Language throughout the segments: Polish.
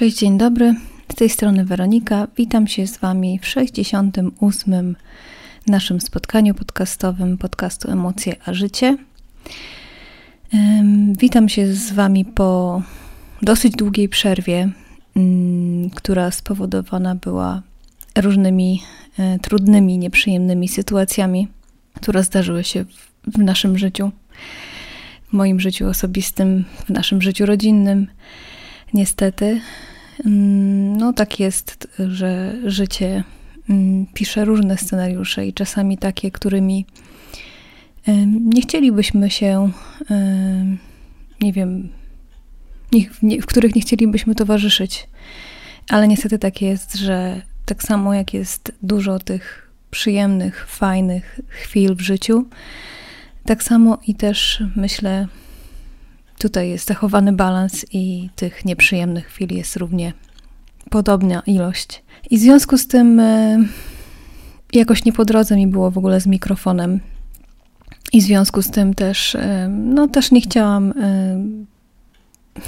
Cześć, dzień dobry. Z tej strony Weronika. Witam się z Wami w 68. naszym spotkaniu podcastowym podcastu Emocje a Życie. Witam się z Wami po dosyć długiej przerwie, mm, która spowodowana była różnymi e, trudnymi, nieprzyjemnymi sytuacjami, które zdarzyły się w naszym życiu, w moim życiu osobistym, w naszym życiu rodzinnym. Niestety, no tak jest, że życie mm, pisze różne scenariusze i czasami takie, którymi nie chcielibyśmy się, nie wiem, w których nie chcielibyśmy towarzyszyć. Ale niestety tak jest, że tak samo jak jest dużo tych przyjemnych, fajnych chwil w życiu, tak samo i też myślę, tutaj jest zachowany balans i tych nieprzyjemnych chwil jest równie podobna ilość. I w związku z tym e, jakoś nie po drodze mi było w ogóle z mikrofonem. I w związku z tym też, e, no też nie chciałam e,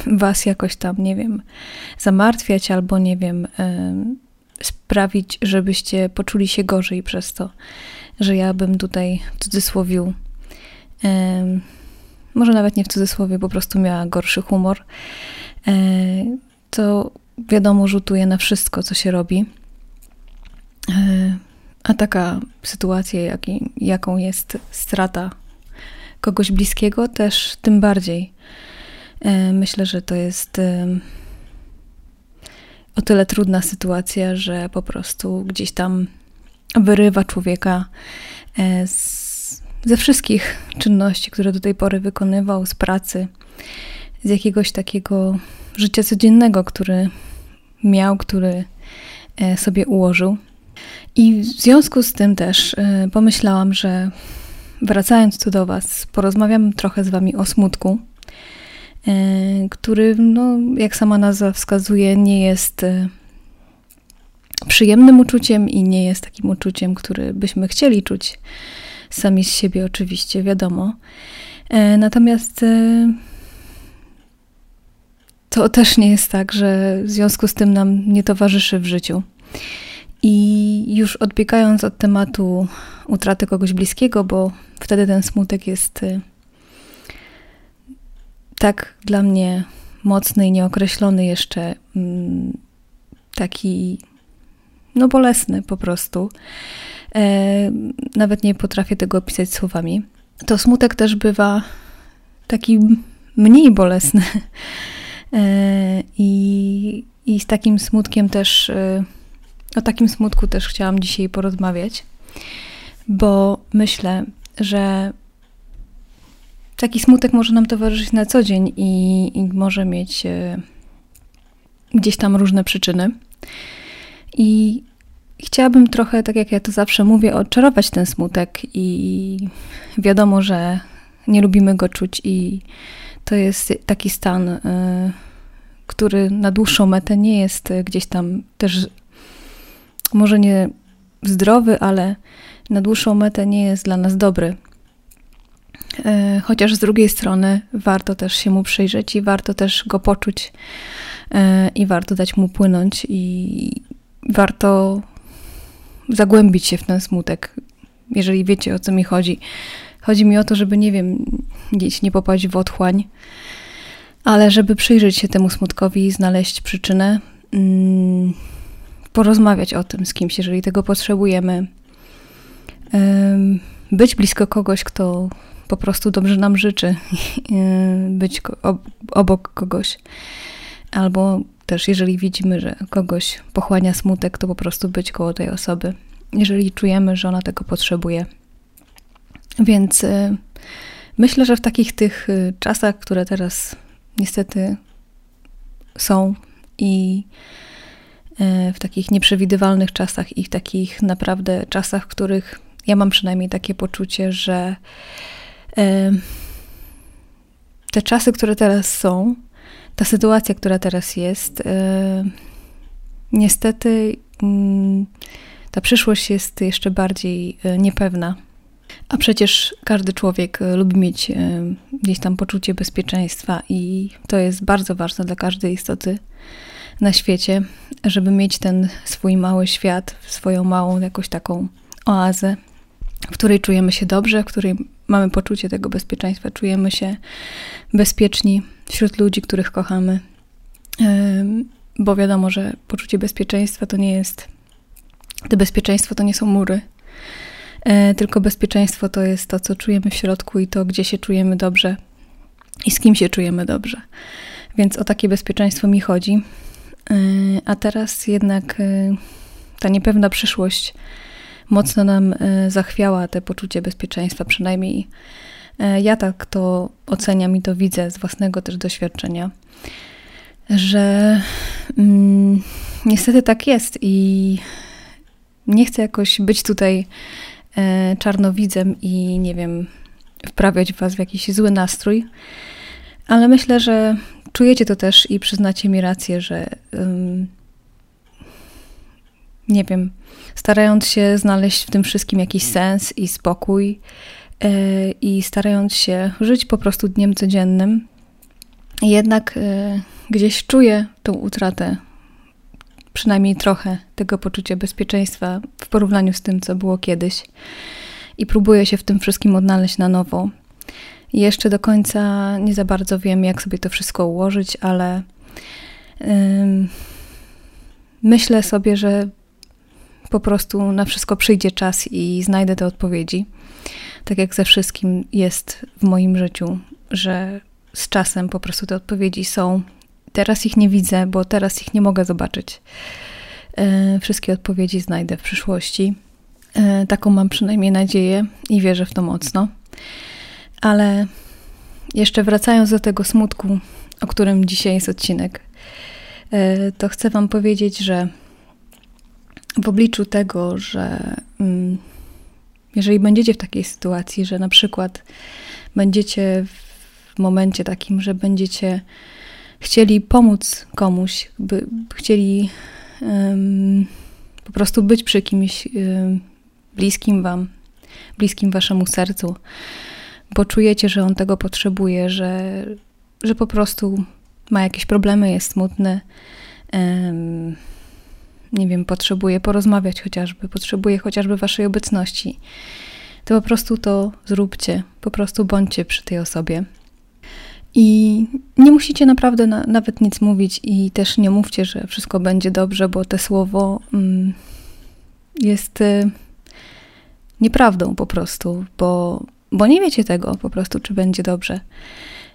was jakoś tam, nie wiem, zamartwiać albo nie wiem, sprawić, żebyście poczuli się gorzej przez to, że ja bym tutaj w cudzysłowie może nawet nie w cudzysłowie, po prostu miała gorszy humor, e, to wiadomo rzutuje na wszystko, co się robi. E, a taka sytuacja, jak, jaką jest strata kogoś bliskiego, też tym bardziej. E, myślę, że to jest o tyle trudna sytuacja, że po prostu gdzieś tam wyrywa człowieka z ze wszystkich czynności, które do tej pory wykonywał, z pracy, z jakiegoś takiego życia codziennego, który miał, który e, sobie ułożył. I w związku z tym też e, pomyślałam, że wracając tu do Was, porozmawiam trochę z Wami o smutku, e, który, no, jak sama nazwa wskazuje, nie jest przyjemnym uczuciem i nie jest takim uczuciem, który byśmy chcieli czuć sami z siebie oczywiście, wiadomo. E, natomiast e, to też nie jest tak, że w związku z tym nam nie towarzyszy w życiu. I już odbiegając od tematu utraty kogoś bliskiego, bo wtedy ten smutek jest e, tak dla mnie mocny i nieokreślony jeszcze, mm, taki no bolesny po prostu. E, nawet nie potrafię tego opisać słowami. To smutek też bywa taki mniej bolesny. E, I, I z takim smutkiem też, e, o takim smutku też chciałam dzisiaj porozmawiać, bo myślę, że taki smutek może nam towarzyszyć na co dzień i, i może mieć gdzieś tam różne przyczyny. I chciałabym trochę, tak jak ja to zawsze mówię, odczarować ten smutek i wiadomo, że nie lubimy go czuć i to jest taki stan, y, który na dłuższą metę nie jest gdzieś tam też może nie zdrowy, ale na dłuższą metę nie jest dla nas dobry. Y, chociaż z drugiej strony warto też się mu przyjrzeć i warto też go poczuć y, i warto dać mu płynąć i warto zagłębić się w ten smutek, jeżeli wiecie o co mi chodzi. Chodzi mi o to, żeby, nie wiem, gdzieś nie popaść w otchłań, ale żeby przyjrzeć się temu smutkowi i znaleźć przyczynę, mm, porozmawiać o tym z kimś, jeżeli tego potrzebujemy. Być blisko kogoś, kto po prostu dobrze nam życzy, być obok kogoś. Albo też jeżeli widzimy, że kogoś pochłania smutek, to po prostu być koło tej osoby, jeżeli czujemy, że ona tego potrzebuje. Więc y, myślę, że w takich tych y, czasach, które teraz niestety są i y, w takich nieprzewidywalnych czasach i w takich naprawdę czasach, w których ja mam przynajmniej takie poczucie, że te czasy, które teraz są, ta sytuacja, która teraz jest, e, niestety mm, ta przyszłość jest jeszcze bardziej e, niepewna. A przecież każdy człowiek e, lubi mieć gdzieś tam poczucie bezpieczeństwa i to jest bardzo ważne dla każdej istoty na świecie, żeby mieć ten swój mały świat, swoją małą jakąś taką oazę, w której czujemy się dobrze, w której mamy poczucie tego bezpieczeństwa, czujemy się bezpieczni wśród ludzi, których kochamy. Bo wiadomo, że poczucie bezpieczeństwa to nie jest. To bezpieczeństwo to nie są mury, e, tylko bezpieczeństwo to jest to, co czujemy w środku i to, gdzie się czujemy dobrze i z kim się czujemy dobrze. Więc o takie bezpieczeństwo mi chodzi. E, a teraz jednak e, ta niepewna przyszłość mocno nam zachwiała te poczucie bezpieczeństwa, przynajmniej ja tak to oceniam i to widzę z własnego też doświadczenia, że mm, niestety tak jest i nie chcę jakoś być tutaj e, czarnowidzem i nie wiem, wprawiać was w jakiś zły nastrój, ale myślę, że czujecie to też i przyznacie mi rację, że nie wiem, starając się znaleźć w tym wszystkim jakiś sens i spokój i starając się żyć po prostu dniem codziennym, jednak yy, gdzieś czuję tą utratę przynajmniej trochę tego poczucia bezpieczeństwa w porównaniu z tym, co było kiedyś. I próbuję się w tym wszystkim odnaleźć na nowo. Jeszcze do końca nie za bardzo wiem, jak sobie to wszystko ułożyć, ale myślę sobie, że po prostu na wszystko przyjdzie czas i znajdę te odpowiedzi. Tak jak ze wszystkim jest w moim życiu, że z czasem po prostu te odpowiedzi są Teraz ich nie widzę, bo teraz ich nie mogę zobaczyć. E, wszystkie odpowiedzi znajdę w przyszłości. E, taką mam przynajmniej nadzieję i wierzę w to mocno. Ale jeszcze wracając do tego smutku, o którym dzisiaj jest odcinek, e, to chcę Wam powiedzieć, że w obliczu tego, że mm, jeżeli będziecie w takiej sytuacji, że na przykład będziecie w momencie takim, że będziecie chcieli pomóc komuś, by chcieli um, po prostu być przy kimś um, bliskim Wam, bliskim Waszemu sercu, bo czujecie, że on tego potrzebuje, że, że po prostu ma jakieś problemy, jest smutny. Um, nie wiem, potrzebuje porozmawiać chociażby, potrzebuje chociażby Waszej obecności, to po prostu to zróbcie, po prostu bądźcie przy tej osobie. I nie musicie naprawdę na, nawet nic mówić i też nie mówcie, że wszystko będzie dobrze, bo to słowo mm, jest y, nieprawdą po prostu, bo, bo nie wiecie tego po prostu, czy będzie dobrze.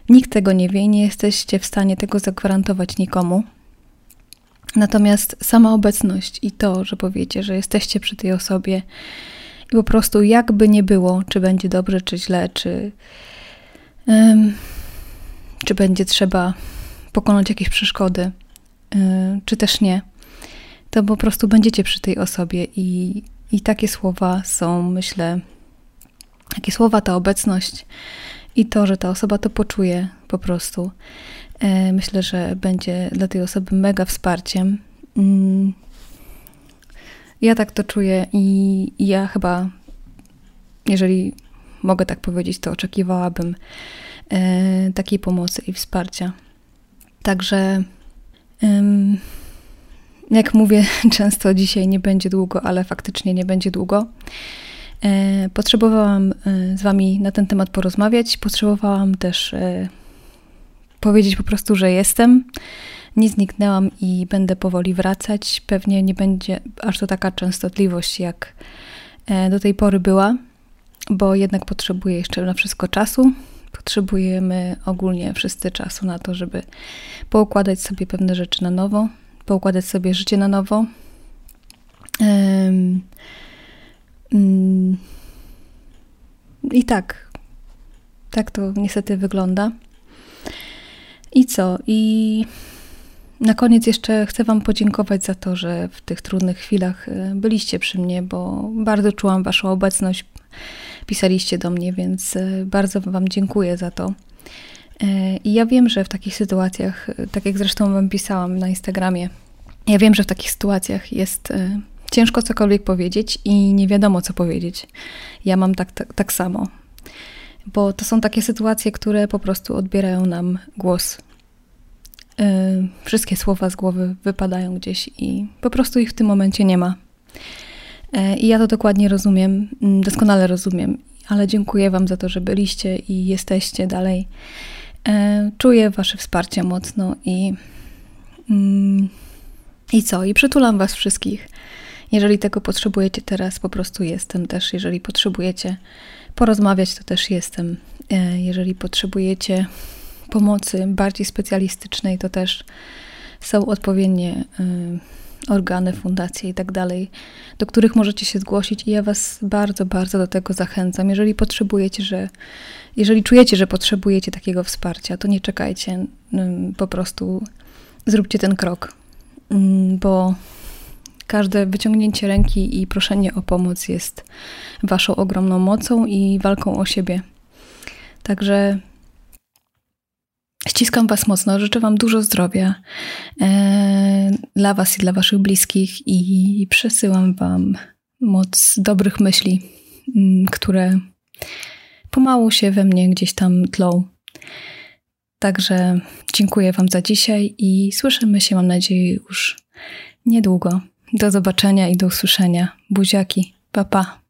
Nikt tego nie wie i nie jesteście w stanie tego zagwarantować nikomu. Natomiast sama obecność i to, że powiecie, że jesteście przy tej osobie i po prostu jakby nie było, czy będzie dobrze, czy źle, czy czy będzie trzeba pokonać jakieś przeszkody, y, czy też nie, to po prostu będziecie przy tej osobie i, i takie słowa są, myślę, takie słowa, ta obecność i to, że ta osoba to poczuje po prostu, myślę, że będzie dla tej osoby mega wsparciem. Mm. Ja tak to czuję i, ja chyba, jeżeli mogę tak powiedzieć, to oczekiwałabym E, takiej pomocy i wsparcia. Także, jak mówię, często dzisiaj nie będzie długo, ale faktycznie nie będzie długo. E, potrzebowałam e, z Wami na ten temat porozmawiać. Potrzebowałam też powiedzieć po prostu, że jestem. Nie zniknęłam i będę powoli wracać. Pewnie nie będzie aż to taka częstotliwość, jak do tej pory była, bo jednak potrzebuję jeszcze na wszystko czasu. Potrzebujemy ogólnie wszyscy czasu na to, żeby poukładać sobie pewne rzeczy na nowo, poukładać sobie życie na nowo. Um, um, I tak, tak to niestety wygląda. I co? I na koniec jeszcze chcę Wam podziękować za to, że w tych trudnych chwilach e, byliście przy mnie, bo bardzo czułam Waszą obecność pisaliście do mnie, więc e, bardzo Wam dziękuję za to. E, I ja wiem, że w takich sytuacjach, tak jak zresztą Wam pisałam na Instagramie, ja wiem, że w takich sytuacjach jest ciężko cokolwiek powiedzieć i nie wiadomo, co powiedzieć. Ja mam tak, tak, tak samo. bo to są takie sytuacje, które po prostu odbierają nam głos. E, wszystkie słowa z głowy wypadają gdzieś i po prostu ich w tym momencie nie ma. E, I ja to dokładnie rozumiem, mm, doskonale rozumiem, ale dziękuję Wam za to, że byliście i jesteście dalej. Czuję Wasze wsparcie mocno i, mm, i co? I przytulam Was wszystkich. Jeżeli tego potrzebujecie teraz, po prostu jestem też. Jeżeli potrzebujecie porozmawiać, to też jestem. Jeżeli potrzebujecie pomocy bardziej specjalistycznej, to też są odpowiednie e, organy, fundacje i tak dalej, do których możecie się zgłosić i ja Was bardzo, bardzo do tego zachęcam. Jeżeli potrzebujecie, że jeżeli czujecie, że potrzebujecie takiego wsparcia, to nie czekajcie, po prostu zróbcie ten krok, mm, bo Każde wyciągnięcie ręki i proszenie o pomoc jest Waszą ogromną mocą i walką o siebie. Także ściskam Was mocno, życzę Wam dużo zdrowia e, dla Was i dla Waszych bliskich i przesyłam Wam moc dobrych myśli, m, które pomału się we mnie gdzieś tam tlą. Także dziękuję Wam za dzisiaj i słyszymy się, mam nadzieję, już niedługo. Do zobaczenia i do usłyszenia. Buziaki. Pa, pa.